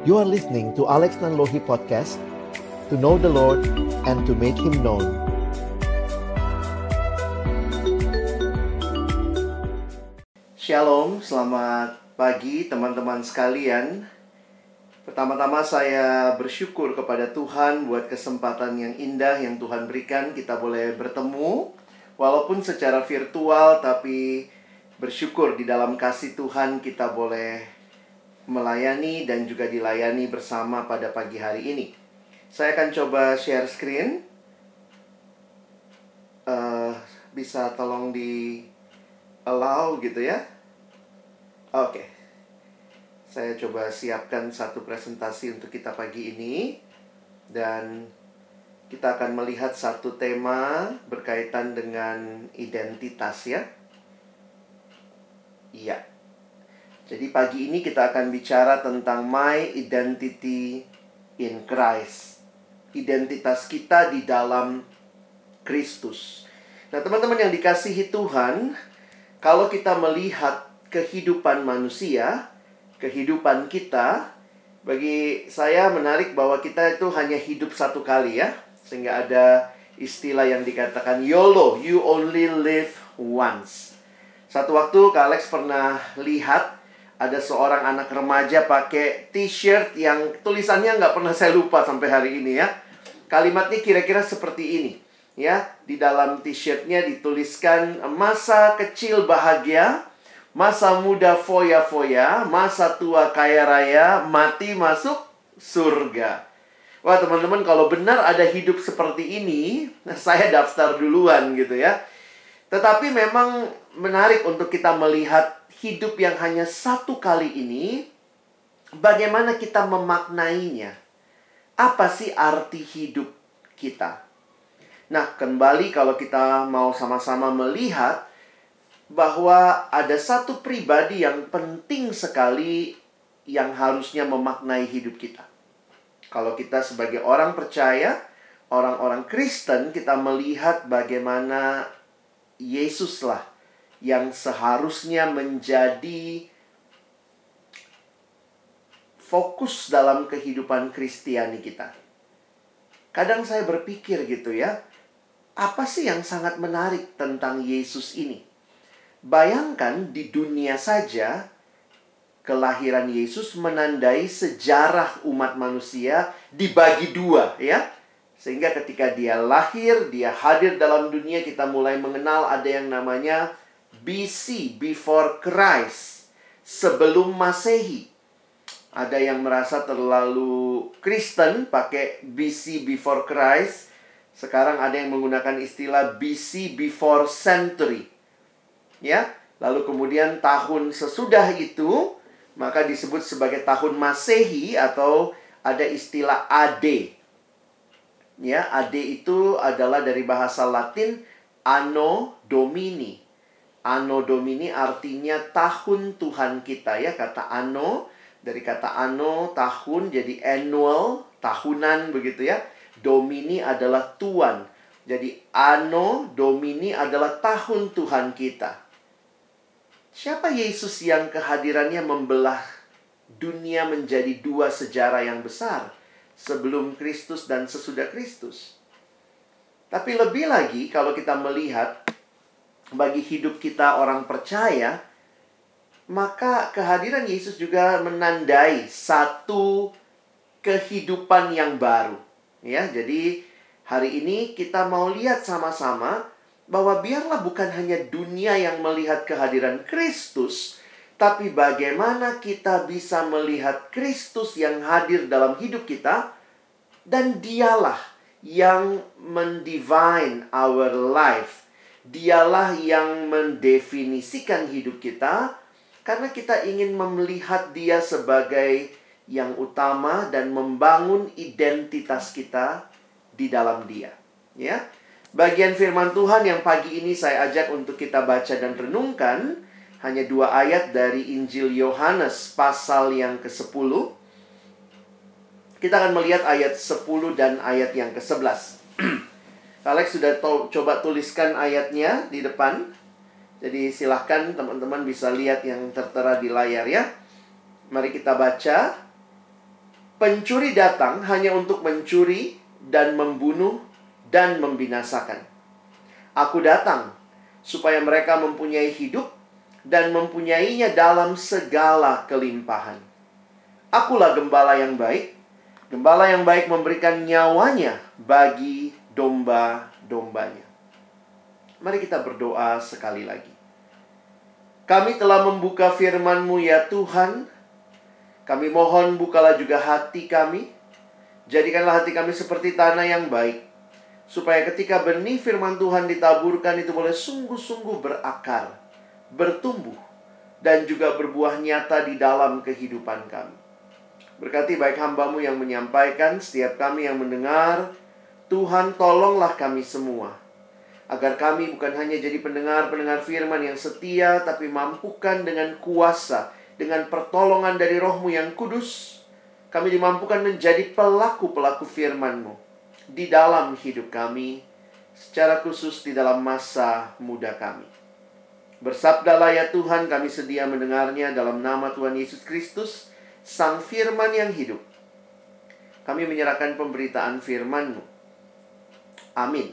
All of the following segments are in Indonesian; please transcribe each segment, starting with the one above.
You are listening to Alex Nanlohi Podcast To know the Lord and to make Him known. Shalom, selamat pagi teman-teman sekalian. Pertama-tama saya bersyukur kepada Tuhan buat kesempatan yang indah yang Tuhan berikan. Kita boleh bertemu Walaupun secara virtual tapi bersyukur di dalam kasih Tuhan kita boleh melayani dan juga dilayani bersama pada pagi hari ini. Saya akan coba share screen. Uh, bisa tolong di allow gitu ya. Oke. Okay. Saya coba siapkan satu presentasi untuk kita pagi ini dan kita akan melihat satu tema berkaitan dengan identitas ya. Iya. Jadi pagi ini kita akan bicara tentang my identity in Christ. Identitas kita di dalam Kristus. Nah, teman-teman yang dikasihi Tuhan, kalau kita melihat kehidupan manusia, kehidupan kita, bagi saya menarik bahwa kita itu hanya hidup satu kali ya. Sehingga ada istilah yang dikatakan YOLO, you only live once. Satu waktu Kak Alex pernah lihat ada seorang anak remaja pakai t-shirt yang tulisannya nggak pernah saya lupa sampai hari ini ya. Kalimatnya kira-kira seperti ini. Ya, di dalam t-shirtnya dituliskan masa kecil bahagia, masa muda foya-foya, masa tua kaya raya, mati masuk surga. Wah teman-teman kalau benar ada hidup seperti ini, saya daftar duluan gitu ya. Tetapi memang menarik untuk kita melihat hidup yang hanya satu kali ini, bagaimana kita memaknainya. Apa sih arti hidup kita? Nah, kembali kalau kita mau sama-sama melihat bahwa ada satu pribadi yang penting sekali yang harusnya memaknai hidup kita. Kalau kita sebagai orang percaya, orang-orang Kristen, kita melihat bagaimana Yesuslah yang seharusnya menjadi fokus dalam kehidupan Kristiani kita. Kadang saya berpikir gitu ya, apa sih yang sangat menarik tentang Yesus ini? Bayangkan di dunia saja kelahiran Yesus menandai sejarah umat manusia dibagi dua ya. Sehingga ketika dia lahir, dia hadir dalam dunia, kita mulai mengenal ada yang namanya BC, before Christ, sebelum Masehi. Ada yang merasa terlalu Kristen pakai BC before Christ. Sekarang ada yang menggunakan istilah BC before century. Ya, lalu kemudian tahun sesudah itu maka disebut sebagai tahun Masehi atau ada istilah AD. Ya, AD itu adalah dari bahasa Latin Anno Domini. Anno Domini artinya tahun Tuhan kita ya, kata anno dari kata anno tahun jadi annual, tahunan begitu ya. Domini adalah tuan. Jadi anno Domini adalah tahun Tuhan kita. Siapa Yesus yang kehadirannya membelah dunia menjadi dua sejarah yang besar sebelum Kristus dan sesudah Kristus? Tapi lebih lagi kalau kita melihat bagi hidup kita orang percaya, maka kehadiran Yesus juga menandai satu kehidupan yang baru. Ya, jadi hari ini kita mau lihat sama-sama bahwa biarlah bukan hanya dunia yang melihat kehadiran Kristus, tapi bagaimana kita bisa melihat Kristus yang hadir dalam hidup kita, dan Dialah yang mendivine our life. Dialah yang mendefinisikan hidup kita, karena kita ingin melihat Dia sebagai yang utama dan membangun identitas kita di dalam Dia. Ya, Bagian firman Tuhan yang pagi ini saya ajak untuk kita baca dan renungkan hanya dua ayat dari Injil Yohanes pasal yang ke-10. Kita akan melihat ayat 10 dan ayat yang ke-11. Alex sudah to coba tuliskan ayatnya di depan. Jadi silahkan teman-teman bisa lihat yang tertera di layar ya. Mari kita baca. pencuri datang hanya untuk mencuri dan membunuh dan membinasakan. Aku datang supaya mereka mempunyai hidup dan mempunyainya dalam segala kelimpahan. Akulah gembala yang baik. Gembala yang baik memberikan nyawanya bagi domba-dombanya. Mari kita berdoa sekali lagi. Kami telah membuka firman-Mu ya Tuhan. Kami mohon bukalah juga hati kami. Jadikanlah hati kami seperti tanah yang baik. Supaya ketika benih firman Tuhan ditaburkan itu boleh sungguh-sungguh berakar, bertumbuh, dan juga berbuah nyata di dalam kehidupan kami. Berkati baik hambamu yang menyampaikan, setiap kami yang mendengar. Tuhan tolonglah kami semua. Agar kami bukan hanya jadi pendengar-pendengar firman yang setia, tapi mampukan dengan kuasa, dengan pertolongan dari rohmu yang kudus. Kami dimampukan menjadi pelaku-pelaku firmanmu di dalam hidup kami, secara khusus di dalam masa muda kami. Bersabdalah ya Tuhan, kami sedia mendengarnya dalam nama Tuhan Yesus Kristus, Sang Firman yang hidup. Kami menyerahkan pemberitaan firman-Mu. Amin.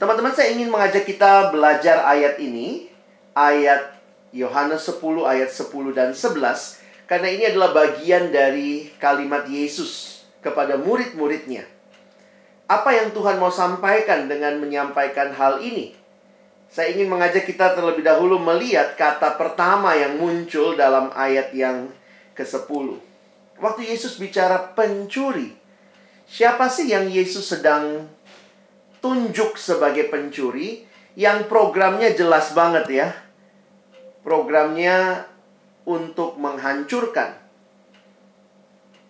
Teman-teman, saya ingin mengajak kita belajar ayat ini, ayat Yohanes 10 ayat 10 dan 11 karena ini adalah bagian dari kalimat Yesus kepada murid-muridnya. Apa yang Tuhan mau sampaikan dengan menyampaikan hal ini? Saya ingin mengajak kita terlebih dahulu melihat kata pertama yang muncul dalam ayat yang ke-10. Waktu Yesus bicara pencuri, siapa sih yang Yesus sedang tunjuk sebagai pencuri yang programnya jelas banget ya? Programnya untuk menghancurkan.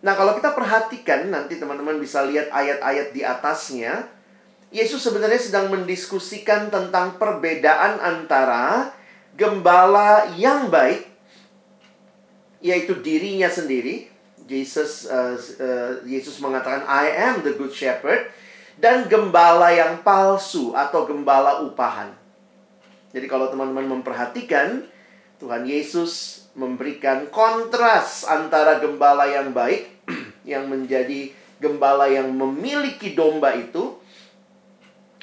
Nah, kalau kita perhatikan nanti teman-teman bisa lihat ayat-ayat di atasnya, Yesus sebenarnya sedang mendiskusikan tentang perbedaan antara gembala yang baik yaitu dirinya sendiri. Yesus uh, uh, Yesus mengatakan I am the good shepherd dan gembala yang palsu atau gembala upahan. Jadi kalau teman-teman memperhatikan Tuhan Yesus memberikan kontras antara gembala yang baik yang menjadi gembala yang memiliki domba itu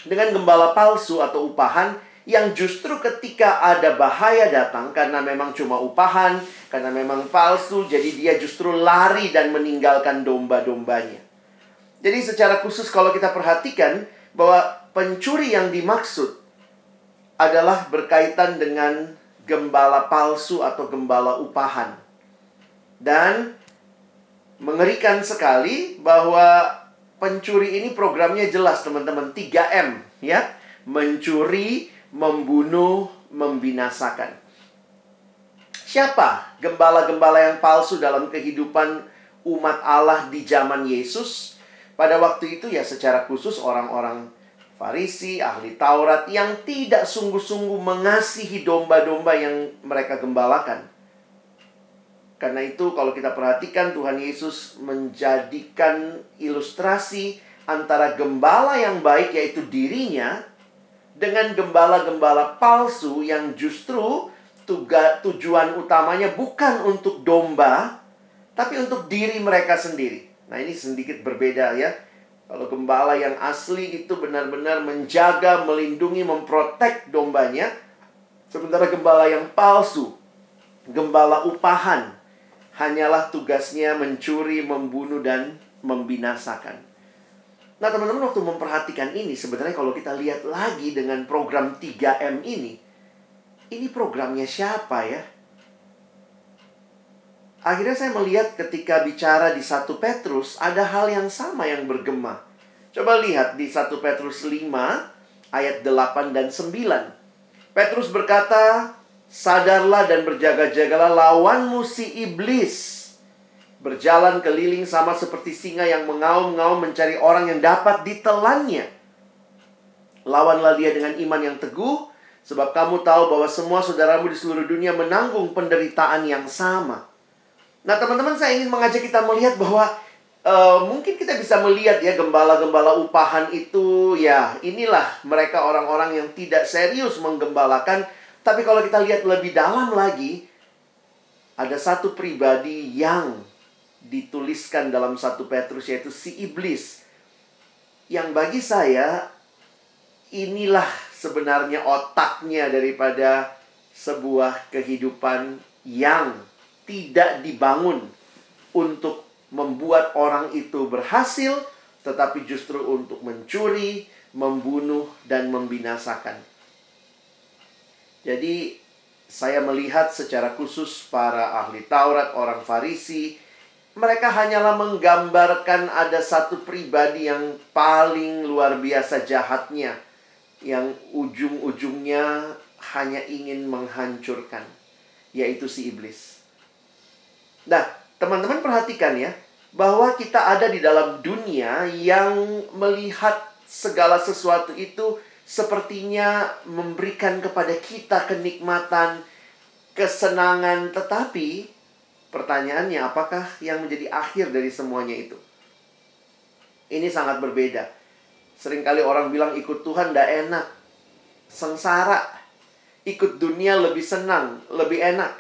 dengan gembala palsu atau upahan yang justru ketika ada bahaya datang karena memang cuma upahan, karena memang palsu, jadi dia justru lari dan meninggalkan domba-dombanya. Jadi secara khusus kalau kita perhatikan bahwa pencuri yang dimaksud adalah berkaitan dengan gembala palsu atau gembala upahan. Dan mengerikan sekali bahwa pencuri ini programnya jelas teman-teman 3M ya mencuri membunuh membinasakan siapa gembala-gembala yang palsu dalam kehidupan umat Allah di zaman Yesus pada waktu itu ya secara khusus orang-orang Farisi, ahli Taurat yang tidak sungguh-sungguh mengasihi domba-domba yang mereka gembalakan. Karena itu kalau kita perhatikan Tuhan Yesus menjadikan ilustrasi antara gembala yang baik yaitu dirinya dengan gembala-gembala palsu yang justru tuga, tujuan utamanya bukan untuk domba tapi untuk diri mereka sendiri. Nah, ini sedikit berbeda ya. Kalau gembala yang asli itu benar-benar menjaga, melindungi, memprotek dombanya, sementara gembala yang palsu, gembala upahan, hanyalah tugasnya mencuri, membunuh, dan membinasakan. Nah, teman-teman waktu memperhatikan ini, sebenarnya kalau kita lihat lagi dengan program 3M ini, ini programnya siapa ya? Akhirnya saya melihat ketika bicara di 1 Petrus, ada hal yang sama yang bergema. Coba lihat di 1 Petrus 5, ayat 8 dan 9. Petrus berkata, Sadarlah dan berjaga-jagalah lawanmu si iblis. Berjalan keliling sama seperti singa yang mengaum-ngaum mencari orang yang dapat ditelannya. Lawanlah dia dengan iman yang teguh, sebab kamu tahu bahwa semua saudaramu di seluruh dunia menanggung penderitaan yang sama. Nah, teman-teman, saya ingin mengajak kita melihat bahwa uh, mungkin kita bisa melihat ya gembala-gembala upahan itu ya inilah mereka orang-orang yang tidak serius menggembalakan tapi kalau kita lihat lebih dalam lagi, ada satu pribadi yang dituliskan dalam satu Petrus yaitu si iblis. Yang bagi saya inilah sebenarnya otaknya daripada sebuah kehidupan yang tidak dibangun untuk membuat orang itu berhasil, tetapi justru untuk mencuri, membunuh, dan membinasakan. Jadi, saya melihat secara khusus para ahli Taurat, orang Farisi, mereka hanyalah menggambarkan ada satu pribadi yang paling luar biasa jahatnya, yang ujung-ujungnya hanya ingin menghancurkan, yaitu si iblis. Nah, teman-teman perhatikan ya, bahwa kita ada di dalam dunia yang melihat segala sesuatu itu sepertinya memberikan kepada kita kenikmatan, kesenangan, tetapi pertanyaannya apakah yang menjadi akhir dari semuanya itu? Ini sangat berbeda. Seringkali orang bilang ikut Tuhan tidak enak. Sengsara. Ikut dunia lebih senang, lebih enak.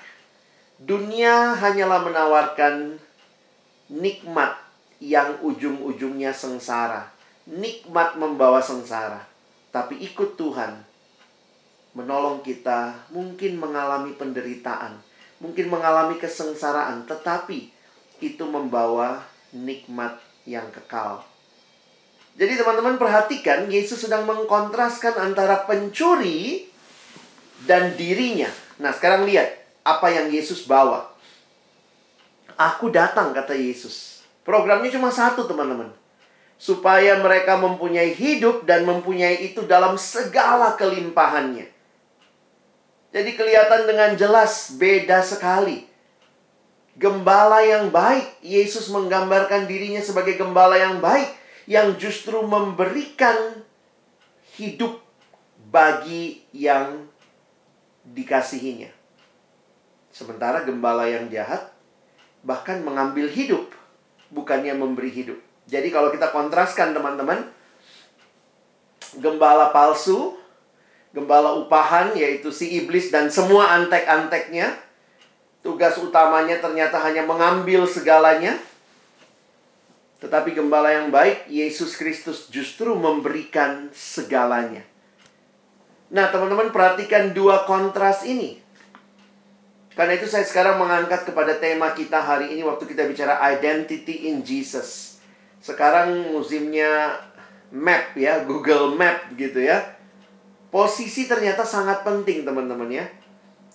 Dunia hanyalah menawarkan nikmat yang ujung-ujungnya sengsara. Nikmat membawa sengsara. Tapi ikut Tuhan menolong kita mungkin mengalami penderitaan, mungkin mengalami kesengsaraan, tetapi itu membawa nikmat yang kekal. Jadi teman-teman perhatikan Yesus sedang mengkontraskan antara pencuri dan dirinya. Nah, sekarang lihat apa yang Yesus bawa. Aku datang kata Yesus. Programnya cuma satu, teman-teman supaya mereka mempunyai hidup dan mempunyai itu dalam segala kelimpahannya. Jadi kelihatan dengan jelas beda sekali. Gembala yang baik, Yesus menggambarkan dirinya sebagai gembala yang baik yang justru memberikan hidup bagi yang dikasihinya. Sementara gembala yang jahat bahkan mengambil hidup, bukannya memberi hidup. Jadi kalau kita kontraskan teman-teman, gembala palsu, gembala upahan yaitu si iblis dan semua antek-anteknya, tugas utamanya ternyata hanya mengambil segalanya. Tetapi gembala yang baik, Yesus Kristus justru memberikan segalanya. Nah, teman-teman perhatikan dua kontras ini. Karena itu saya sekarang mengangkat kepada tema kita hari ini waktu kita bicara identity in Jesus. Sekarang musimnya map ya, Google Map gitu ya. Posisi ternyata sangat penting teman-teman ya.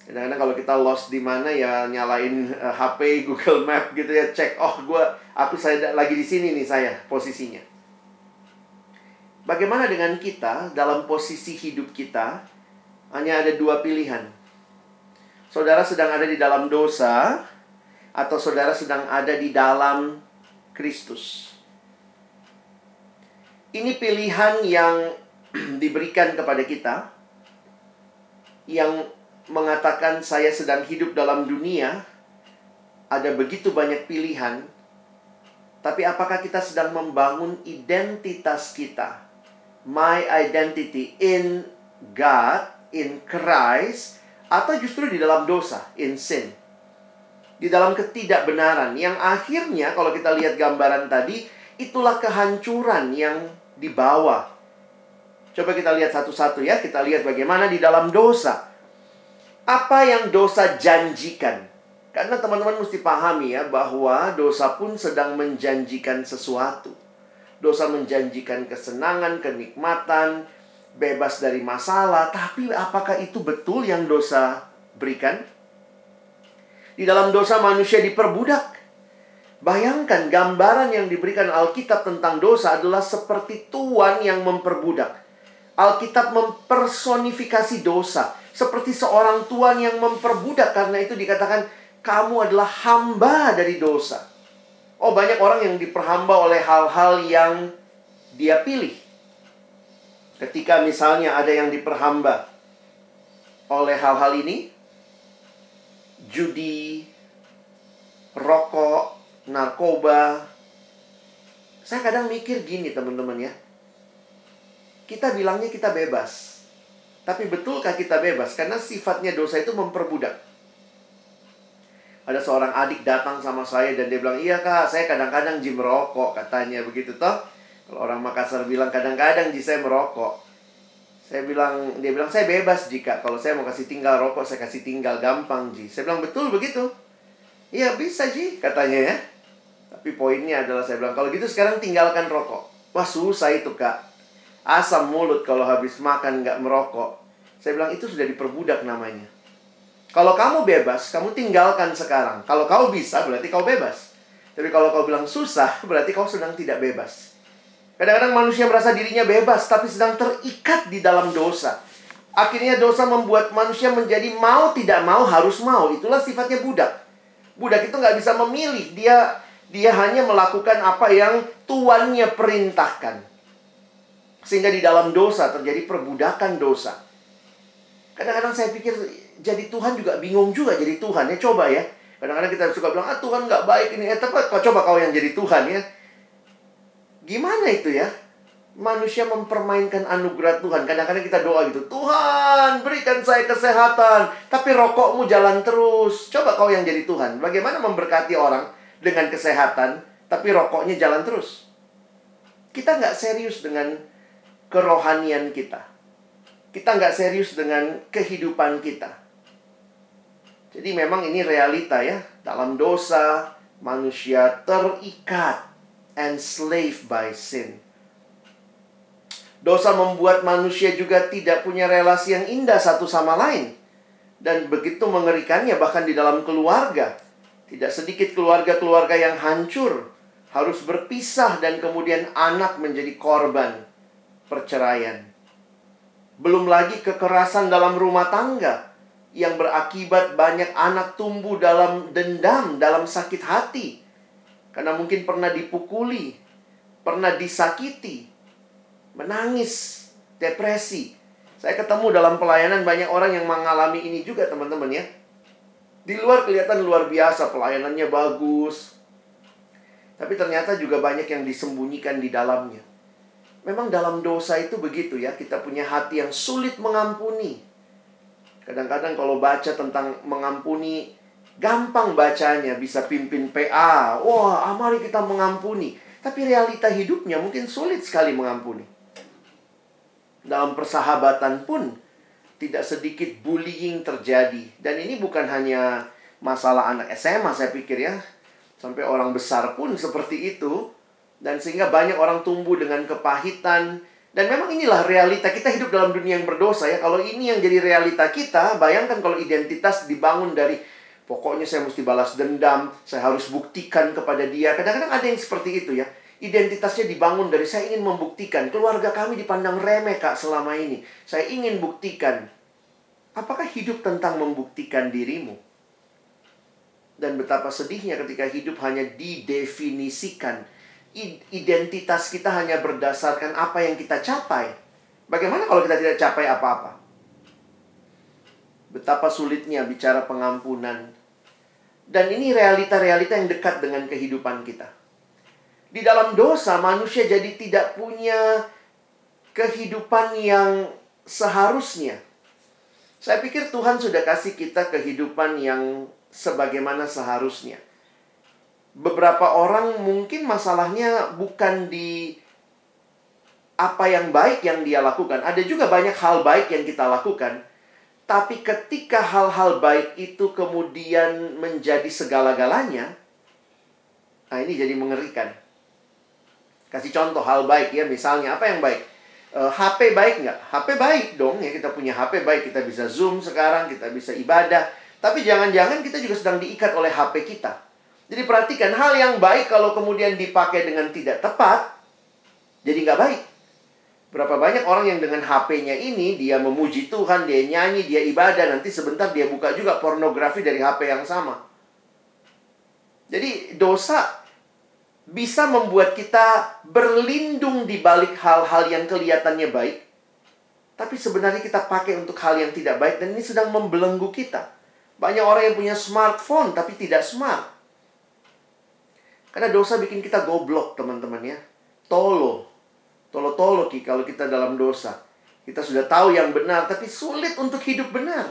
Kadang-kadang kalau kita lost di mana ya nyalain uh, eh, HP Google Map gitu ya, cek oh gua aku saya lagi di sini nih saya posisinya. Bagaimana dengan kita dalam posisi hidup kita? Hanya ada dua pilihan. Saudara sedang ada di dalam dosa atau saudara sedang ada di dalam Kristus. Ini pilihan yang diberikan kepada kita yang mengatakan saya sedang hidup dalam dunia ada begitu banyak pilihan tapi apakah kita sedang membangun identitas kita my identity in God in Christ atau justru di dalam dosa in sin di dalam ketidakbenaran yang akhirnya kalau kita lihat gambaran tadi itulah kehancuran yang di bawah. Coba kita lihat satu-satu ya. Kita lihat bagaimana di dalam dosa. Apa yang dosa janjikan? Karena teman-teman mesti pahami ya bahwa dosa pun sedang menjanjikan sesuatu. Dosa menjanjikan kesenangan, kenikmatan, bebas dari masalah, tapi apakah itu betul yang dosa berikan? Di dalam dosa manusia diperbudak. Bayangkan gambaran yang diberikan Alkitab tentang dosa adalah seperti tuan yang memperbudak. Alkitab mempersonifikasi dosa seperti seorang tuan yang memperbudak karena itu dikatakan kamu adalah hamba dari dosa. Oh, banyak orang yang diperhamba oleh hal-hal yang dia pilih. Ketika misalnya ada yang diperhamba oleh hal-hal ini, judi, rokok, narkoba. Saya kadang mikir gini teman-teman ya. Kita bilangnya kita bebas. Tapi betulkah kita bebas? Karena sifatnya dosa itu memperbudak. Ada seorang adik datang sama saya dan dia bilang, iya kak, saya kadang-kadang Ji merokok katanya begitu toh. Kalau orang Makassar bilang kadang-kadang Ji saya merokok. Saya bilang, dia bilang saya bebas jika kalau saya mau kasih tinggal rokok saya kasih tinggal gampang Ji. Saya bilang betul begitu. Iya bisa Ji katanya ya. Tapi poinnya adalah saya bilang kalau gitu sekarang tinggalkan rokok. Wah susah itu kak. Asam mulut kalau habis makan nggak merokok. Saya bilang itu sudah diperbudak namanya. Kalau kamu bebas, kamu tinggalkan sekarang. Kalau kau bisa, berarti kau bebas. Tapi kalau kau bilang susah, berarti kau sedang tidak bebas. Kadang-kadang manusia merasa dirinya bebas, tapi sedang terikat di dalam dosa. Akhirnya dosa membuat manusia menjadi mau tidak mau harus mau. Itulah sifatnya budak. Budak itu nggak bisa memilih. Dia dia hanya melakukan apa yang tuannya perintahkan. Sehingga di dalam dosa terjadi perbudakan dosa. Kadang-kadang saya pikir jadi Tuhan juga bingung juga jadi Tuhan ya. Coba ya. Kadang-kadang kita suka bilang ah Tuhan nggak baik ini. Eh tapi kau coba kau yang jadi Tuhan ya. Gimana itu ya? Manusia mempermainkan anugerah Tuhan. Kadang-kadang kita doa gitu Tuhan berikan saya kesehatan tapi rokokmu jalan terus. Coba kau yang jadi Tuhan. Bagaimana memberkati orang dengan kesehatan tapi rokoknya jalan terus? Kita nggak serius dengan kerohanian kita kita nggak serius dengan kehidupan kita jadi memang ini realita ya. Dalam dosa, manusia terikat. Enslaved by sin. Dosa membuat manusia juga tidak punya relasi yang indah satu sama lain. Dan begitu mengerikannya bahkan di dalam keluarga. Tidak sedikit keluarga-keluarga yang hancur. Harus berpisah dan kemudian anak menjadi korban perceraian. Belum lagi kekerasan dalam rumah tangga yang berakibat banyak anak tumbuh dalam dendam, dalam sakit hati. Karena mungkin pernah dipukuli, pernah disakiti, menangis, depresi. Saya ketemu dalam pelayanan banyak orang yang mengalami ini juga teman-teman ya. Di luar kelihatan luar biasa, pelayanannya bagus. Tapi ternyata juga banyak yang disembunyikan di dalamnya. Memang dalam dosa itu begitu ya, kita punya hati yang sulit mengampuni Kadang-kadang kalau baca tentang mengampuni, gampang bacanya, bisa pimpin PA. Wah, ah, mari kita mengampuni. Tapi realita hidupnya mungkin sulit sekali mengampuni. Dalam persahabatan pun, tidak sedikit bullying terjadi. Dan ini bukan hanya masalah anak SMA, saya pikir ya. Sampai orang besar pun seperti itu. Dan sehingga banyak orang tumbuh dengan kepahitan, dan memang inilah realita kita hidup dalam dunia yang berdosa ya. Kalau ini yang jadi realita kita, bayangkan kalau identitas dibangun dari pokoknya saya mesti balas dendam, saya harus buktikan kepada dia. Kadang-kadang ada yang seperti itu ya. Identitasnya dibangun dari saya ingin membuktikan. Keluarga kami dipandang remeh kak selama ini. Saya ingin buktikan. Apakah hidup tentang membuktikan dirimu? Dan betapa sedihnya ketika hidup hanya didefinisikan identitas kita hanya berdasarkan apa yang kita capai. Bagaimana kalau kita tidak capai apa-apa? Betapa sulitnya bicara pengampunan. Dan ini realita-realita yang dekat dengan kehidupan kita. Di dalam dosa, manusia jadi tidak punya kehidupan yang seharusnya. Saya pikir Tuhan sudah kasih kita kehidupan yang sebagaimana seharusnya beberapa orang mungkin masalahnya bukan di apa yang baik yang dia lakukan. Ada juga banyak hal baik yang kita lakukan. Tapi ketika hal-hal baik itu kemudian menjadi segala-galanya, nah ini jadi mengerikan. Kasih contoh hal baik ya, misalnya apa yang baik? E, eh, HP baik nggak? HP baik dong ya, kita punya HP baik, kita bisa Zoom sekarang, kita bisa ibadah. Tapi jangan-jangan kita juga sedang diikat oleh HP kita. Jadi perhatikan hal yang baik kalau kemudian dipakai dengan tidak tepat, jadi nggak baik. Berapa banyak orang yang dengan HP-nya ini dia memuji Tuhan, dia nyanyi, dia ibadah, nanti sebentar dia buka juga pornografi dari HP yang sama. Jadi dosa bisa membuat kita berlindung di balik hal-hal yang kelihatannya baik, tapi sebenarnya kita pakai untuk hal yang tidak baik dan ini sedang membelenggu kita. Banyak orang yang punya smartphone tapi tidak smart. Karena dosa bikin kita goblok, teman-teman ya. Tolo. Tolo-tolo ki kalau kita dalam dosa. Kita sudah tahu yang benar, tapi sulit untuk hidup benar.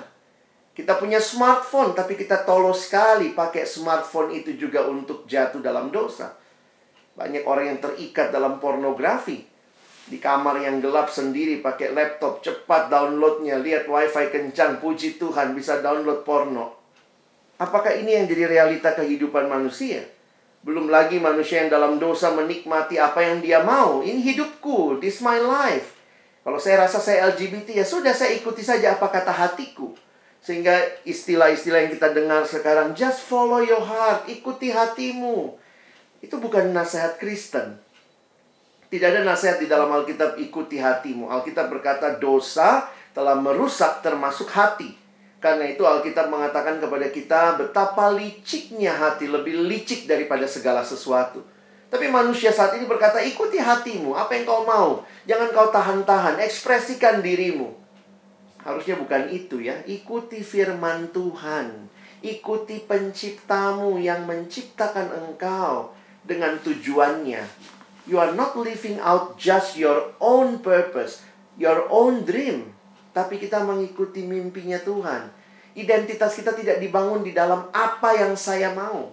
Kita punya smartphone, tapi kita tolong sekali pakai smartphone itu juga untuk jatuh dalam dosa. Banyak orang yang terikat dalam pornografi. Di kamar yang gelap sendiri pakai laptop, cepat downloadnya, lihat wifi kencang, puji Tuhan bisa download porno. Apakah ini yang jadi realita kehidupan manusia? Belum lagi manusia yang dalam dosa menikmati apa yang dia mau. Ini hidupku, this my life. Kalau saya rasa saya LGBT, ya sudah saya ikuti saja apa kata hatiku. Sehingga istilah-istilah yang kita dengar sekarang, just follow your heart, ikuti hatimu. Itu bukan nasihat Kristen. Tidak ada nasihat di dalam Alkitab, ikuti hatimu. Alkitab berkata dosa telah merusak termasuk hati. Karena itu Alkitab mengatakan kepada kita betapa liciknya hati, lebih licik daripada segala sesuatu. Tapi manusia saat ini berkata, ikuti hatimu, apa yang kau mau. Jangan kau tahan-tahan, ekspresikan dirimu. Harusnya bukan itu ya. Ikuti firman Tuhan. Ikuti penciptamu yang menciptakan engkau dengan tujuannya. You are not living out just your own purpose, your own dream. Tapi kita mengikuti mimpinya Tuhan. Identitas kita tidak dibangun di dalam apa yang saya mau.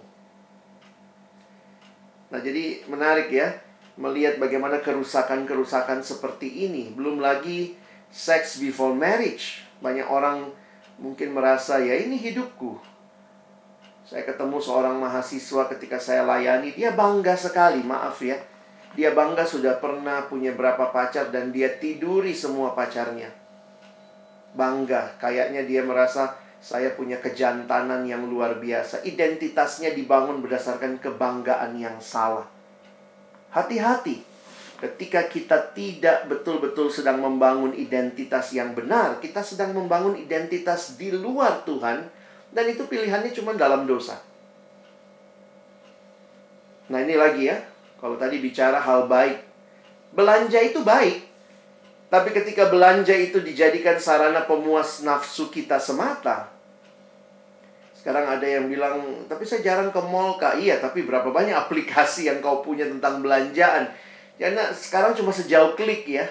Nah, jadi menarik ya melihat bagaimana kerusakan-kerusakan seperti ini. Belum lagi sex before marriage. Banyak orang mungkin merasa ya ini hidupku. Saya ketemu seorang mahasiswa ketika saya layani, dia bangga sekali, maaf ya. Dia bangga sudah pernah punya berapa pacar dan dia tiduri semua pacarnya. Bangga, kayaknya dia merasa saya punya kejantanan yang luar biasa. Identitasnya dibangun berdasarkan kebanggaan yang salah. Hati-hati, Ketika kita tidak betul-betul sedang membangun identitas yang benar, kita sedang membangun identitas di luar Tuhan, dan itu pilihannya cuma dalam dosa. Nah, ini lagi ya. Kalau tadi bicara hal baik, belanja itu baik, tapi ketika belanja itu dijadikan sarana pemuas nafsu kita semata, sekarang ada yang bilang, tapi saya jarang ke mall, Kak. Iya, tapi berapa banyak aplikasi yang kau punya tentang belanjaan? Karena sekarang cuma sejauh klik ya.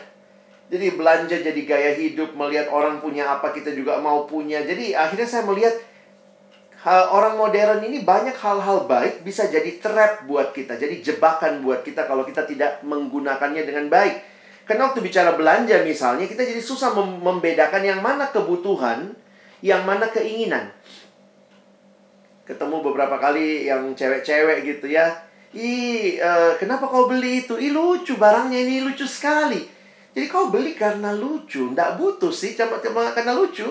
Jadi belanja jadi gaya hidup, melihat orang punya apa kita juga mau punya. Jadi akhirnya saya melihat orang modern ini banyak hal-hal baik bisa jadi trap buat kita, jadi jebakan buat kita kalau kita tidak menggunakannya dengan baik. Karena waktu bicara belanja misalnya, kita jadi susah mem membedakan yang mana kebutuhan, yang mana keinginan. Ketemu beberapa kali yang cewek-cewek gitu ya, Ih, uh, kenapa kau beli itu? Ih, lucu barangnya ini lucu sekali. Jadi kau beli karena lucu, ndak butuh sih, cuma karena lucu.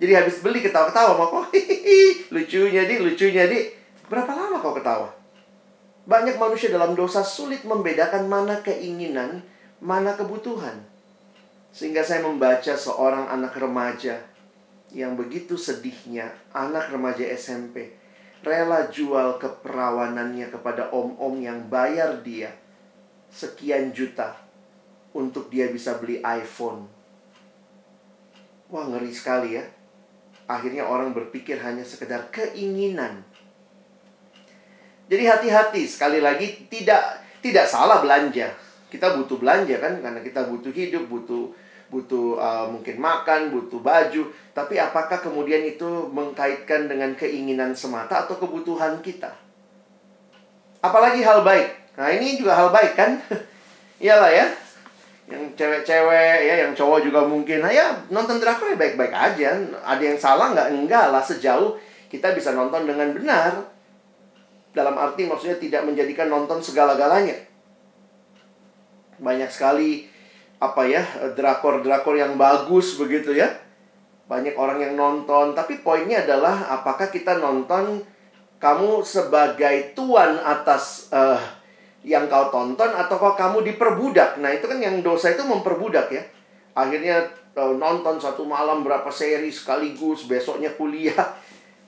Jadi habis beli ketawa-ketawa mau kok, lucunya di, lucunya di. Berapa lama kau ketawa? Banyak manusia dalam dosa sulit membedakan mana keinginan, mana kebutuhan. Sehingga saya membaca seorang anak remaja yang begitu sedihnya, anak remaja SMP rela jual keperawanannya kepada om-om yang bayar dia sekian juta untuk dia bisa beli iPhone. Wah, ngeri sekali ya. Akhirnya orang berpikir hanya sekedar keinginan. Jadi hati-hati sekali lagi tidak tidak salah belanja. Kita butuh belanja kan karena kita butuh hidup, butuh butuh uh, mungkin makan, butuh baju, tapi apakah kemudian itu mengkaitkan dengan keinginan semata atau kebutuhan kita? Apalagi hal baik. Nah, ini juga hal baik kan? Iyalah ya. Yang cewek-cewek ya, yang cowok juga mungkin. Nah, ya nonton drakor ya baik-baik aja. Ada yang salah nggak? Enggak lah, sejauh kita bisa nonton dengan benar. Dalam arti maksudnya tidak menjadikan nonton segala-galanya. Banyak sekali apa ya drakor-drakor yang bagus begitu ya. Banyak orang yang nonton. Tapi poinnya adalah apakah kita nonton kamu sebagai tuan atas uh, yang kau tonton atau kau kamu diperbudak? Nah itu kan yang dosa itu memperbudak ya. Akhirnya uh, nonton satu malam berapa seri sekaligus besoknya kuliah.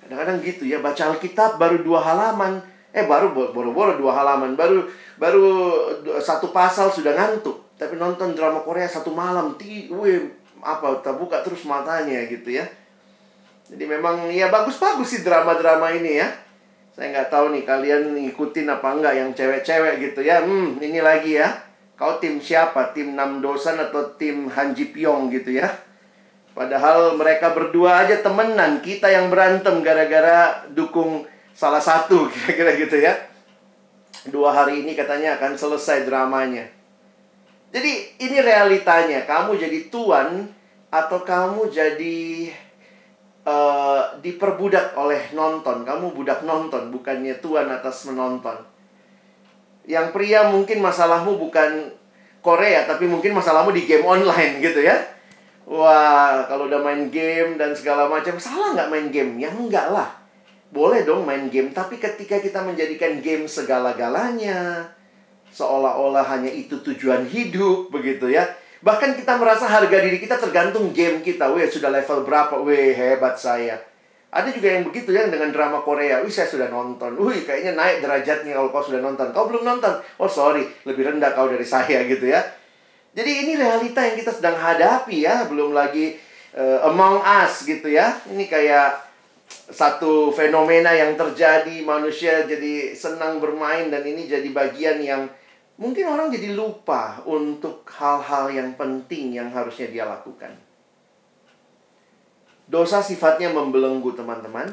Kadang-kadang gitu ya baca Alkitab baru dua halaman eh baru baru-baru dua halaman baru baru satu pasal sudah ngantuk tapi nonton drama Korea satu malam, ti, wih, apa, terbuka terus matanya gitu ya. Jadi memang ya bagus-bagus sih drama-drama ini ya. Saya nggak tahu nih kalian ngikutin apa enggak yang cewek-cewek gitu ya. Hmm, ini lagi ya. Kau tim siapa? Tim Nam Dosan atau tim Han Ji Pyong gitu ya. Padahal mereka berdua aja temenan, kita yang berantem gara-gara dukung salah satu, kira-kira gitu ya. Dua hari ini katanya akan selesai dramanya. Jadi ini realitanya, kamu jadi tuan atau kamu jadi uh, diperbudak oleh nonton. Kamu budak nonton, bukannya tuan atas menonton. Yang pria mungkin masalahmu bukan Korea, tapi mungkin masalahmu di game online gitu ya Wah, kalau udah main game dan segala macam, salah nggak main game? Ya enggak lah. Boleh dong main game, tapi ketika kita menjadikan game segala-galanya, seolah-olah hanya itu tujuan hidup, begitu ya. Bahkan kita merasa harga diri kita tergantung game kita. Wih, sudah level berapa? Wih, hebat saya. Ada juga yang begitu ya dengan drama Korea. Wih, saya sudah nonton. Wih, kayaknya naik derajatnya kalau kau sudah nonton. Kau belum nonton. Oh, sorry. Lebih rendah kau dari saya gitu ya. Jadi ini realita yang kita sedang hadapi ya, belum lagi uh, among us gitu ya. Ini kayak satu fenomena yang terjadi manusia jadi senang bermain dan ini jadi bagian yang mungkin orang jadi lupa untuk hal-hal yang penting yang harusnya dia lakukan. Dosa sifatnya membelenggu teman-teman.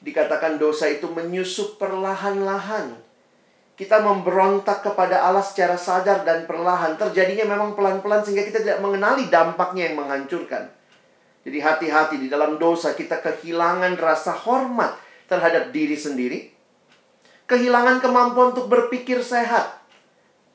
Dikatakan dosa itu menyusup perlahan-lahan kita memberontak kepada Allah secara sadar dan perlahan. Terjadinya memang pelan-pelan sehingga kita tidak mengenali dampaknya yang menghancurkan. Jadi hati-hati di dalam dosa kita kehilangan rasa hormat terhadap diri sendiri. Kehilangan kemampuan untuk berpikir sehat.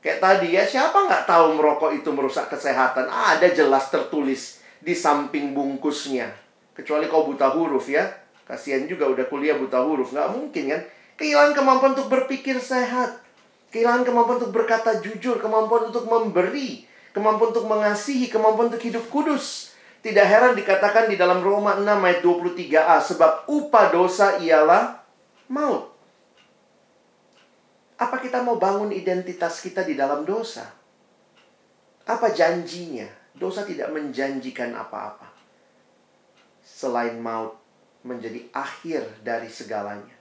Kayak tadi ya, siapa nggak tahu merokok itu merusak kesehatan? Ada jelas tertulis di samping bungkusnya. Kecuali kau buta huruf ya. Kasihan juga udah kuliah buta huruf. Nggak mungkin kan? Kehilangan kemampuan untuk berpikir sehat. Kehilangan kemampuan untuk berkata jujur, kemampuan untuk memberi, kemampuan untuk mengasihi, kemampuan untuk hidup kudus. Tidak heran dikatakan di dalam Roma 6 ayat 23a, sebab upah dosa ialah maut. Apa kita mau bangun identitas kita di dalam dosa? Apa janjinya? Dosa tidak menjanjikan apa-apa. Selain maut menjadi akhir dari segalanya.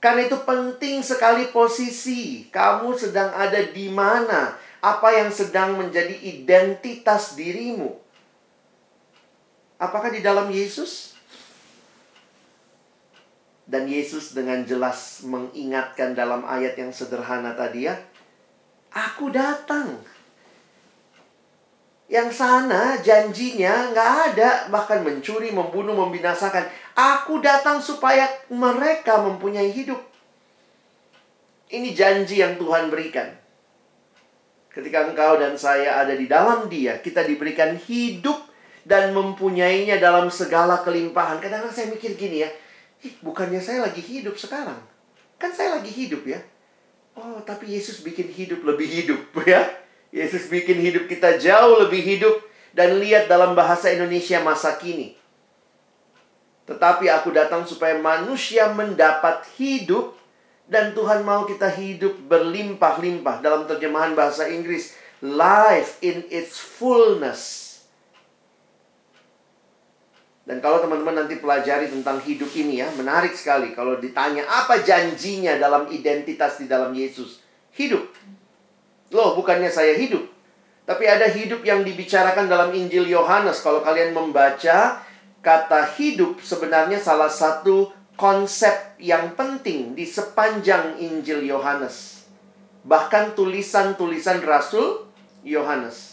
Karena itu penting sekali posisi. Kamu sedang ada di mana? Apa yang sedang menjadi identitas dirimu? Apakah di dalam Yesus? Dan Yesus dengan jelas mengingatkan dalam ayat yang sederhana tadi ya. Aku datang. Yang sana janjinya nggak ada. Bahkan mencuri, membunuh, membinasakan. Aku datang supaya mereka mempunyai hidup. Ini janji yang Tuhan berikan. Ketika engkau dan saya ada di dalam dia, kita diberikan hidup dan mempunyainya dalam segala kelimpahan. Kadang-kadang saya mikir gini ya, bukannya saya lagi hidup sekarang. Kan saya lagi hidup ya. Oh, tapi Yesus bikin hidup lebih hidup ya. Yesus bikin hidup kita jauh lebih hidup dan lihat dalam bahasa Indonesia masa kini. Tetapi aku datang supaya manusia mendapat hidup dan Tuhan mau kita hidup berlimpah-limpah dalam terjemahan bahasa Inggris life in its fullness. Dan kalau teman-teman nanti pelajari tentang hidup ini ya, menarik sekali kalau ditanya apa janjinya dalam identitas di dalam Yesus. Hidup. Loh, bukannya saya hidup. Tapi ada hidup yang dibicarakan dalam Injil Yohanes. Kalau kalian membaca, kata hidup sebenarnya salah satu konsep yang penting di sepanjang Injil Yohanes. Bahkan tulisan-tulisan Rasul Yohanes.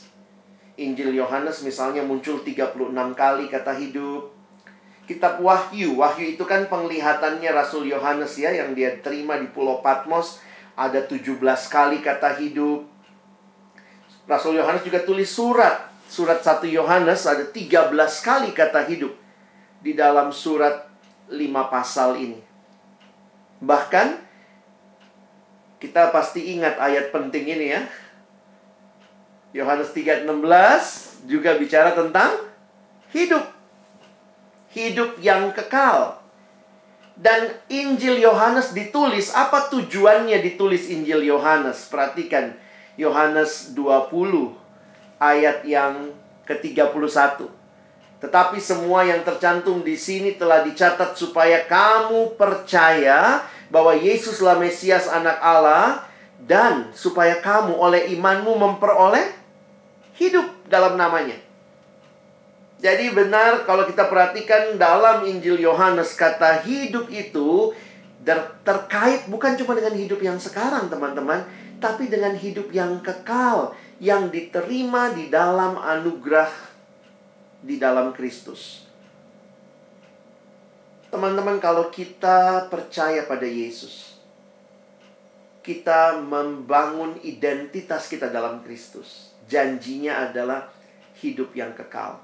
Injil Yohanes misalnya muncul 36 kali kata hidup. Kitab Wahyu, Wahyu itu kan penglihatannya Rasul Yohanes ya yang dia terima di Pulau Patmos ada 17 kali kata hidup. Rasul Yohanes juga tulis surat. Surat 1 Yohanes ada 13 kali kata hidup di dalam surat 5 pasal ini. Bahkan kita pasti ingat ayat penting ini ya. Yohanes 3:16 juga bicara tentang hidup. Hidup yang kekal. Dan Injil Yohanes ditulis, apa tujuannya ditulis Injil Yohanes? Perhatikan, Yohanes 20 ayat yang ke-31. Tetapi semua yang tercantum di sini telah dicatat supaya kamu percaya bahwa Yesuslah Mesias anak Allah dan supaya kamu oleh imanmu memperoleh hidup dalam namanya. Jadi benar kalau kita perhatikan dalam Injil Yohanes kata hidup itu terkait bukan cuma dengan hidup yang sekarang teman-teman, tapi dengan hidup yang kekal yang diterima di dalam anugerah di dalam Kristus. Teman-teman kalau kita percaya pada Yesus, kita membangun identitas kita dalam Kristus. Janjinya adalah hidup yang kekal.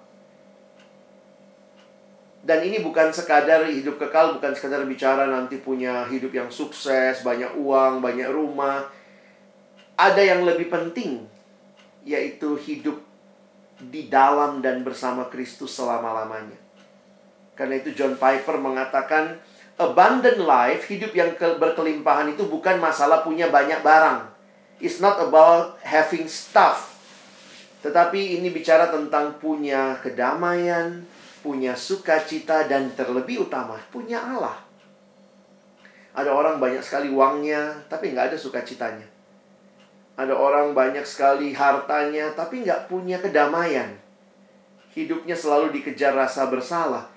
Dan ini bukan sekadar hidup kekal, bukan sekadar bicara nanti punya hidup yang sukses, banyak uang, banyak rumah. Ada yang lebih penting, yaitu hidup di dalam dan bersama Kristus selama-lamanya. Karena itu John Piper mengatakan, abundant life, hidup yang berkelimpahan itu bukan masalah punya banyak barang. It's not about having stuff. Tetapi ini bicara tentang punya kedamaian, punya sukacita dan terlebih utama punya Allah. Ada orang banyak sekali uangnya tapi nggak ada sukacitanya. Ada orang banyak sekali hartanya tapi nggak punya kedamaian. Hidupnya selalu dikejar rasa bersalah.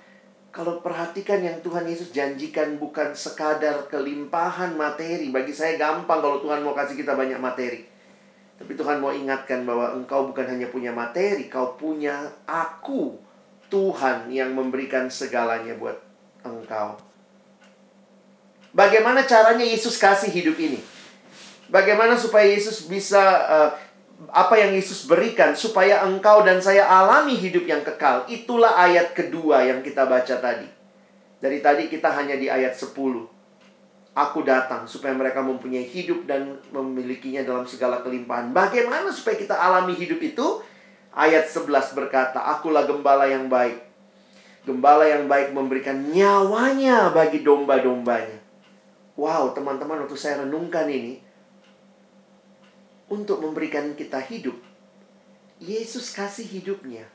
Kalau perhatikan yang Tuhan Yesus janjikan bukan sekadar kelimpahan materi. Bagi saya gampang kalau Tuhan mau kasih kita banyak materi. Tapi Tuhan mau ingatkan bahwa engkau bukan hanya punya materi, kau punya aku Tuhan yang memberikan segalanya buat engkau. Bagaimana caranya Yesus kasih hidup ini? Bagaimana supaya Yesus bisa uh, apa yang Yesus berikan supaya engkau dan saya alami hidup yang kekal. Itulah ayat kedua yang kita baca tadi. Dari tadi kita hanya di ayat 10. Aku datang supaya mereka mempunyai hidup dan memilikinya dalam segala kelimpahan. Bagaimana supaya kita alami hidup itu? Ayat 11 berkata, Akulah gembala yang baik. Gembala yang baik memberikan nyawanya bagi domba-dombanya. Wow, teman-teman, waktu saya renungkan ini, untuk memberikan kita hidup, Yesus kasih hidupnya.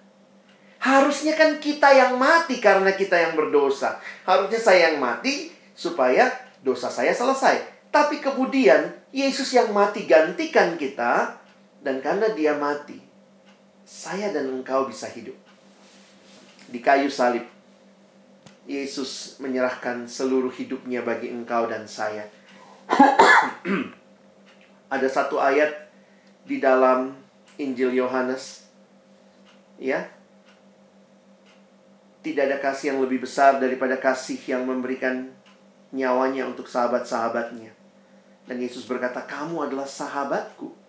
Harusnya kan kita yang mati karena kita yang berdosa. Harusnya saya yang mati supaya dosa saya selesai. Tapi kemudian Yesus yang mati gantikan kita dan karena dia mati, saya dan engkau bisa hidup. Di kayu salib, Yesus menyerahkan seluruh hidupnya bagi engkau dan saya. Ada satu ayat di dalam Injil Yohanes, ya, tidak ada kasih yang lebih besar daripada kasih yang memberikan nyawanya untuk sahabat-sahabatnya. Dan Yesus berkata, "Kamu adalah sahabatku."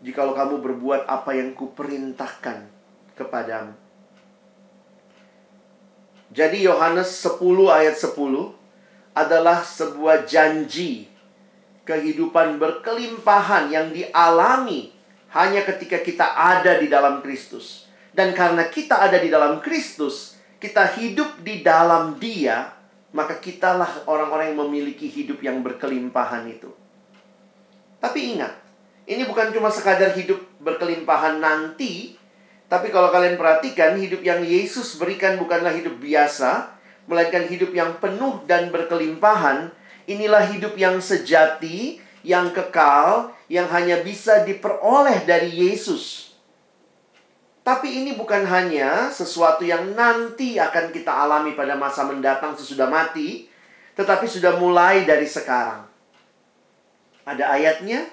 jikalau kamu berbuat apa yang kuperintahkan kepadamu. Jadi Yohanes 10 ayat 10 adalah sebuah janji kehidupan berkelimpahan yang dialami hanya ketika kita ada di dalam Kristus. Dan karena kita ada di dalam Kristus, kita hidup di dalam Dia, maka kitalah orang-orang yang memiliki hidup yang berkelimpahan itu. Tapi ingat, ini bukan cuma sekadar hidup berkelimpahan nanti, tapi kalau kalian perhatikan, hidup yang Yesus berikan bukanlah hidup biasa, melainkan hidup yang penuh dan berkelimpahan. Inilah hidup yang sejati, yang kekal, yang hanya bisa diperoleh dari Yesus. Tapi ini bukan hanya sesuatu yang nanti akan kita alami pada masa mendatang sesudah mati, tetapi sudah mulai dari sekarang. Ada ayatnya,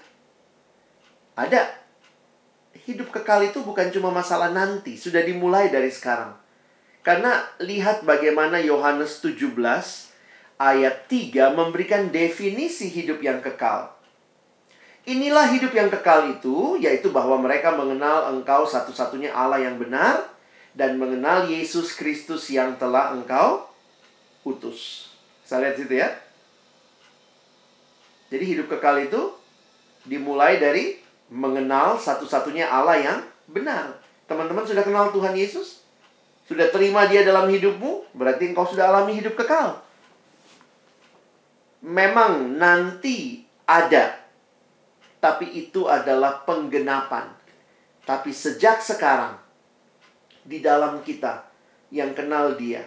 ada. Hidup kekal itu bukan cuma masalah nanti, sudah dimulai dari sekarang. Karena lihat bagaimana Yohanes 17 ayat 3 memberikan definisi hidup yang kekal. Inilah hidup yang kekal itu, yaitu bahwa mereka mengenal engkau satu-satunya Allah yang benar dan mengenal Yesus Kristus yang telah engkau utus. Saya lihat situ ya. Jadi hidup kekal itu dimulai dari mengenal satu-satunya Allah yang benar. Teman-teman sudah kenal Tuhan Yesus? Sudah terima dia dalam hidupmu? Berarti engkau sudah alami hidup kekal. Memang nanti ada. Tapi itu adalah penggenapan. Tapi sejak sekarang, di dalam kita yang kenal dia,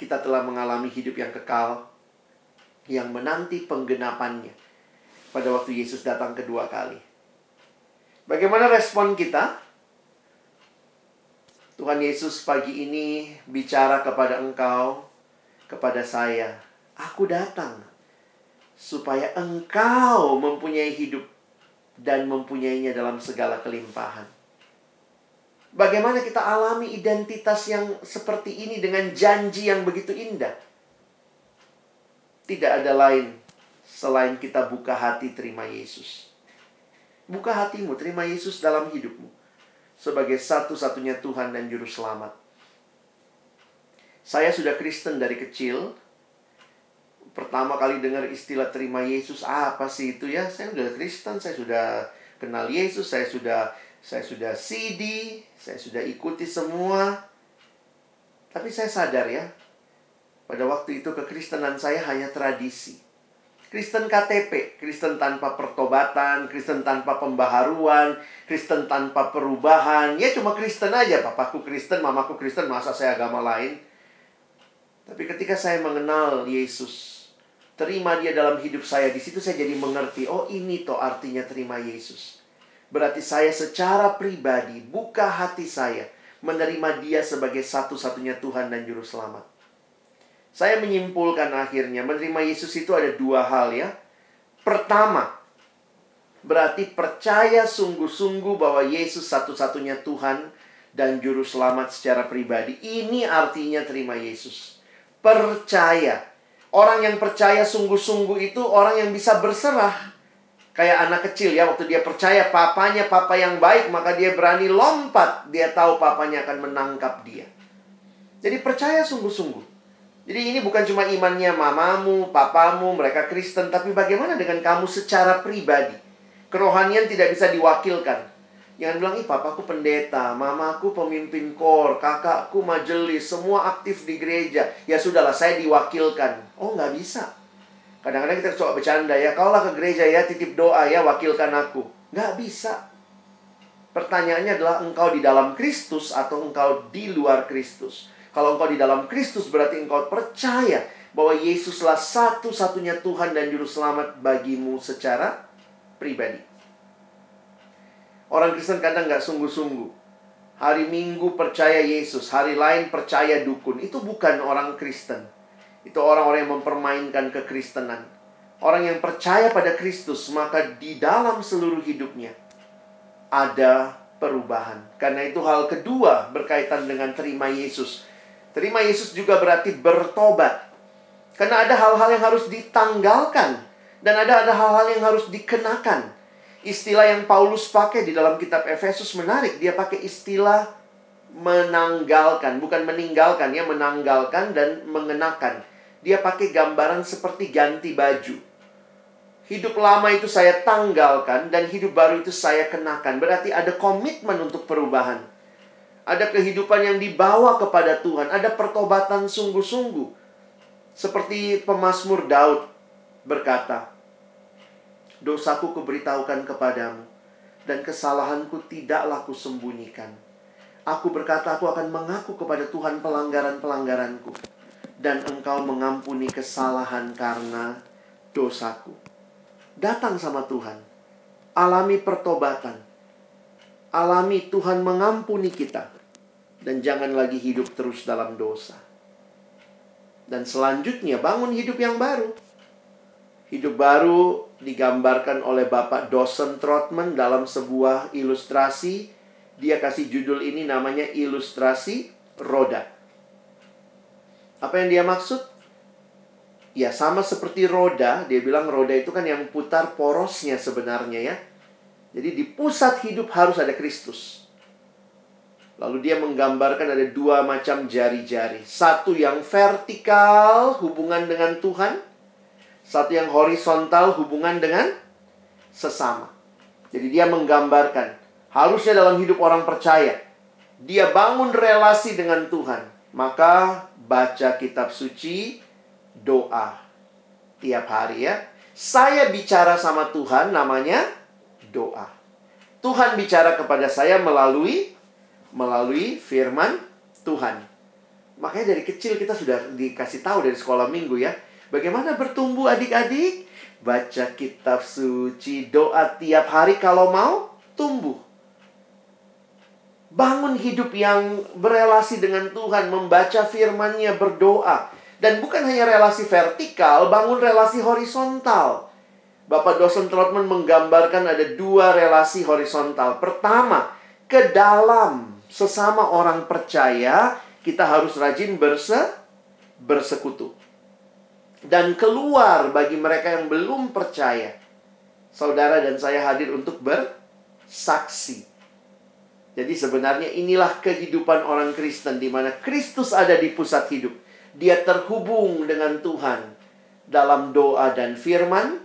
kita telah mengalami hidup yang kekal, yang menanti penggenapannya pada waktu Yesus datang kedua kali. Bagaimana respon kita? Tuhan Yesus pagi ini bicara kepada engkau, kepada saya. Aku datang supaya engkau mempunyai hidup dan mempunyainya dalam segala kelimpahan. Bagaimana kita alami identitas yang seperti ini dengan janji yang begitu indah? Tidak ada lain selain kita buka hati terima Yesus. Buka hatimu, terima Yesus dalam hidupmu sebagai satu-satunya Tuhan dan Juru Selamat. Saya sudah Kristen dari kecil. Pertama kali dengar istilah terima Yesus, apa sih itu ya? Saya sudah Kristen, saya sudah kenal Yesus, saya sudah saya sudah CD, saya sudah ikuti semua. Tapi saya sadar ya, pada waktu itu kekristenan saya hanya tradisi. Kristen KTP, Kristen tanpa pertobatan, Kristen tanpa pembaharuan, Kristen tanpa perubahan. Ya cuma Kristen aja, papaku Kristen, mamaku Kristen, masa saya agama lain? Tapi ketika saya mengenal Yesus, terima dia dalam hidup saya, di situ saya jadi mengerti, oh ini toh artinya terima Yesus. Berarti saya secara pribadi buka hati saya menerima dia sebagai satu-satunya Tuhan dan Juru Selamat. Saya menyimpulkan akhirnya menerima Yesus itu ada dua hal ya. Pertama, berarti percaya sungguh-sungguh bahwa Yesus satu-satunya Tuhan dan Juru Selamat secara pribadi. Ini artinya terima Yesus. Percaya. Orang yang percaya sungguh-sungguh itu orang yang bisa berserah Kayak anak kecil ya, waktu dia percaya papanya papa yang baik, maka dia berani lompat. Dia tahu papanya akan menangkap dia. Jadi percaya sungguh-sungguh. Jadi ini bukan cuma imannya mamamu, papamu, mereka Kristen, tapi bagaimana dengan kamu secara pribadi? Kerohanian tidak bisa diwakilkan. Jangan bilang, ih papaku pendeta, mamaku pemimpin kor, kakakku majelis, semua aktif di gereja. Ya sudahlah, saya diwakilkan. Oh, nggak bisa. Kadang-kadang kita suka bercanda ya, kaulah ke gereja ya, titip doa ya, wakilkan aku. Nggak bisa. Pertanyaannya adalah engkau di dalam Kristus atau engkau di luar Kristus. Kalau engkau di dalam Kristus berarti engkau percaya bahwa Yesuslah satu-satunya Tuhan dan Juru Selamat bagimu secara pribadi. Orang Kristen kadang nggak sungguh-sungguh. Hari Minggu percaya Yesus, hari lain percaya dukun. Itu bukan orang Kristen. Itu orang-orang yang mempermainkan kekristenan. Orang yang percaya pada Kristus, maka di dalam seluruh hidupnya ada perubahan. Karena itu hal kedua berkaitan dengan terima Yesus. Terima Yesus juga berarti bertobat. Karena ada hal-hal yang harus ditanggalkan dan ada ada hal-hal yang harus dikenakan. Istilah yang Paulus pakai di dalam kitab Efesus menarik. Dia pakai istilah menanggalkan, bukan meninggalkan ya, menanggalkan dan mengenakan dia pakai gambaran seperti ganti baju. Hidup lama itu saya tanggalkan dan hidup baru itu saya kenakan. Berarti ada komitmen untuk perubahan. Ada kehidupan yang dibawa kepada Tuhan, ada pertobatan sungguh-sungguh. Seperti pemazmur Daud berkata, "Dosaku kuberitahukan kepadamu dan kesalahanku tidaklah kusembunyikan. Aku berkata aku akan mengaku kepada Tuhan pelanggaran-pelanggaranku." dan engkau mengampuni kesalahan karena dosaku. Datang sama Tuhan. Alami pertobatan. Alami Tuhan mengampuni kita. Dan jangan lagi hidup terus dalam dosa. Dan selanjutnya bangun hidup yang baru. Hidup baru digambarkan oleh Bapak Dosen Trotman dalam sebuah ilustrasi. Dia kasih judul ini namanya ilustrasi roda. Apa yang dia maksud? Ya sama seperti roda, dia bilang roda itu kan yang putar porosnya sebenarnya ya. Jadi di pusat hidup harus ada Kristus. Lalu dia menggambarkan ada dua macam jari-jari. Satu yang vertikal hubungan dengan Tuhan. Satu yang horizontal hubungan dengan sesama. Jadi dia menggambarkan. Harusnya dalam hidup orang percaya. Dia bangun relasi dengan Tuhan. Maka baca kitab suci, doa tiap hari ya. Saya bicara sama Tuhan namanya doa. Tuhan bicara kepada saya melalui melalui firman Tuhan. Makanya dari kecil kita sudah dikasih tahu dari sekolah minggu ya. Bagaimana bertumbuh adik-adik? Baca kitab suci, doa tiap hari kalau mau tumbuh. Bangun hidup yang berelasi dengan Tuhan, membaca firman-Nya, berdoa. Dan bukan hanya relasi vertikal, bangun relasi horizontal. Bapak dosen Trotman menggambarkan ada dua relasi horizontal. Pertama, ke dalam sesama orang percaya, kita harus rajin berse bersekutu. Dan keluar bagi mereka yang belum percaya. Saudara dan saya hadir untuk bersaksi. Jadi sebenarnya inilah kehidupan orang Kristen di mana Kristus ada di pusat hidup. Dia terhubung dengan Tuhan dalam doa dan firman,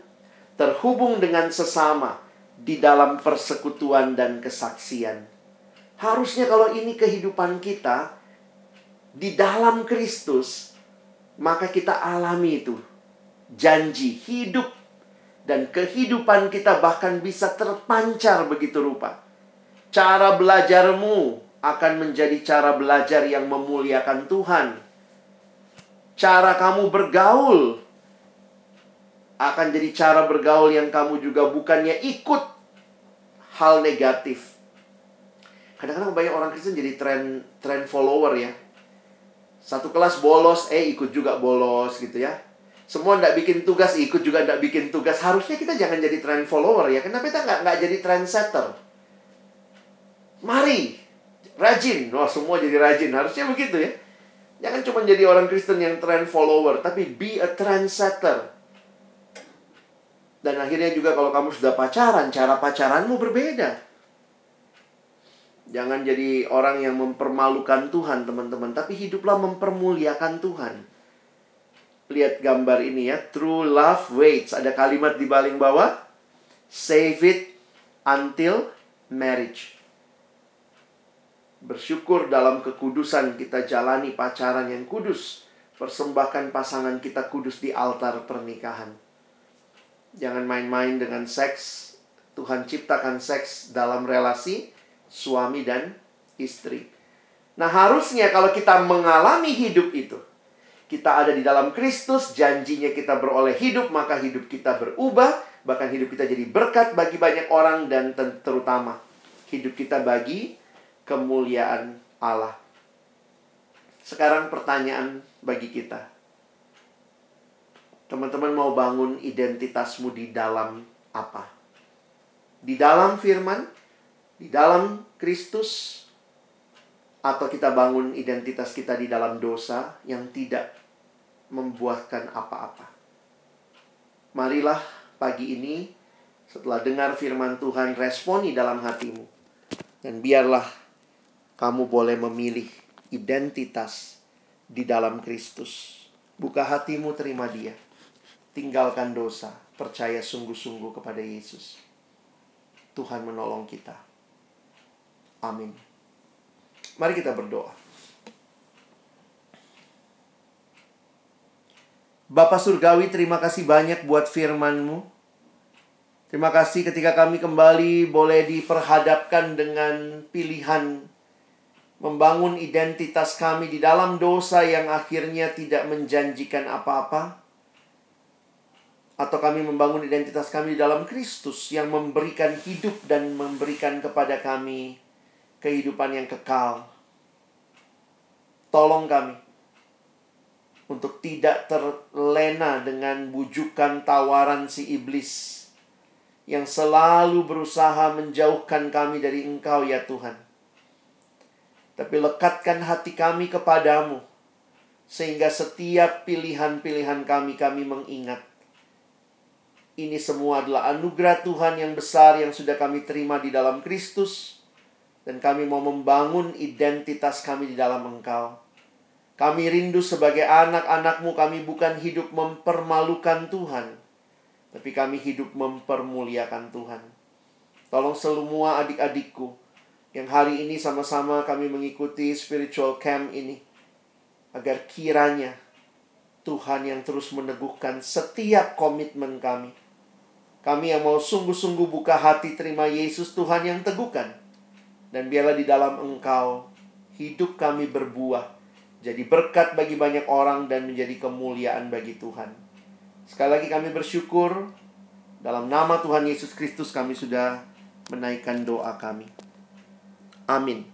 terhubung dengan sesama di dalam persekutuan dan kesaksian. Harusnya kalau ini kehidupan kita di dalam Kristus, maka kita alami itu. Janji hidup dan kehidupan kita bahkan bisa terpancar begitu rupa Cara belajarmu akan menjadi cara belajar yang memuliakan Tuhan. Cara kamu bergaul akan jadi cara bergaul yang kamu juga bukannya ikut hal negatif. Kadang-kadang banyak orang Kristen jadi tren tren follower ya. Satu kelas bolos, eh ikut juga bolos gitu ya. Semua ndak bikin tugas, ikut juga ndak bikin tugas. Harusnya kita jangan jadi tren follower ya. Kenapa kita nggak nggak jadi trendsetter? Mari, rajin. Wah, semua jadi rajin. Harusnya begitu ya. Jangan cuma jadi orang Kristen yang trend follower, tapi be a trendsetter. Dan akhirnya juga kalau kamu sudah pacaran, cara pacaranmu berbeda. Jangan jadi orang yang mempermalukan Tuhan, teman-teman. Tapi hiduplah mempermuliakan Tuhan. Lihat gambar ini ya. True love waits. Ada kalimat di paling bawah. Save it until marriage. Bersyukur dalam kekudusan kita jalani pacaran yang kudus. Persembahkan pasangan kita kudus di altar pernikahan. Jangan main-main dengan seks. Tuhan ciptakan seks dalam relasi suami dan istri. Nah, harusnya kalau kita mengalami hidup itu, kita ada di dalam Kristus, janjinya kita beroleh hidup, maka hidup kita berubah, bahkan hidup kita jadi berkat bagi banyak orang dan terutama hidup kita bagi kemuliaan Allah. Sekarang pertanyaan bagi kita. Teman-teman mau bangun identitasmu di dalam apa? Di dalam firman? Di dalam Kristus? Atau kita bangun identitas kita di dalam dosa yang tidak membuahkan apa-apa? Marilah pagi ini setelah dengar firman Tuhan responi dalam hatimu. Dan biarlah kamu boleh memilih identitas di dalam Kristus. Buka hatimu terima dia. Tinggalkan dosa. Percaya sungguh-sungguh kepada Yesus. Tuhan menolong kita. Amin. Mari kita berdoa. Bapak Surgawi, terima kasih banyak buat firman-Mu. Terima kasih ketika kami kembali boleh diperhadapkan dengan pilihan membangun identitas kami di dalam dosa yang akhirnya tidak menjanjikan apa-apa, atau kami membangun identitas kami di dalam Kristus yang memberikan hidup dan memberikan kepada kami kehidupan yang kekal. Tolong kami untuk tidak terlena dengan bujukan tawaran si iblis yang selalu berusaha menjauhkan kami dari Engkau, ya Tuhan tapi lekatkan hati kami kepadamu, sehingga setiap pilihan-pilihan kami, kami mengingat. Ini semua adalah anugerah Tuhan yang besar yang sudah kami terima di dalam Kristus, dan kami mau membangun identitas kami di dalam Engkau. Kami rindu sebagai anak-anakmu, kami bukan hidup mempermalukan Tuhan, tapi kami hidup mempermuliakan Tuhan. Tolong semua adik-adikku, yang hari ini sama-sama kami mengikuti spiritual camp ini agar kiranya Tuhan yang terus meneguhkan setiap komitmen kami. Kami yang mau sungguh-sungguh buka hati terima Yesus Tuhan yang teguhkan. Dan biarlah di dalam Engkau hidup kami berbuah. Jadi berkat bagi banyak orang dan menjadi kemuliaan bagi Tuhan. Sekali lagi kami bersyukur dalam nama Tuhan Yesus Kristus kami sudah menaikkan doa kami. Amin.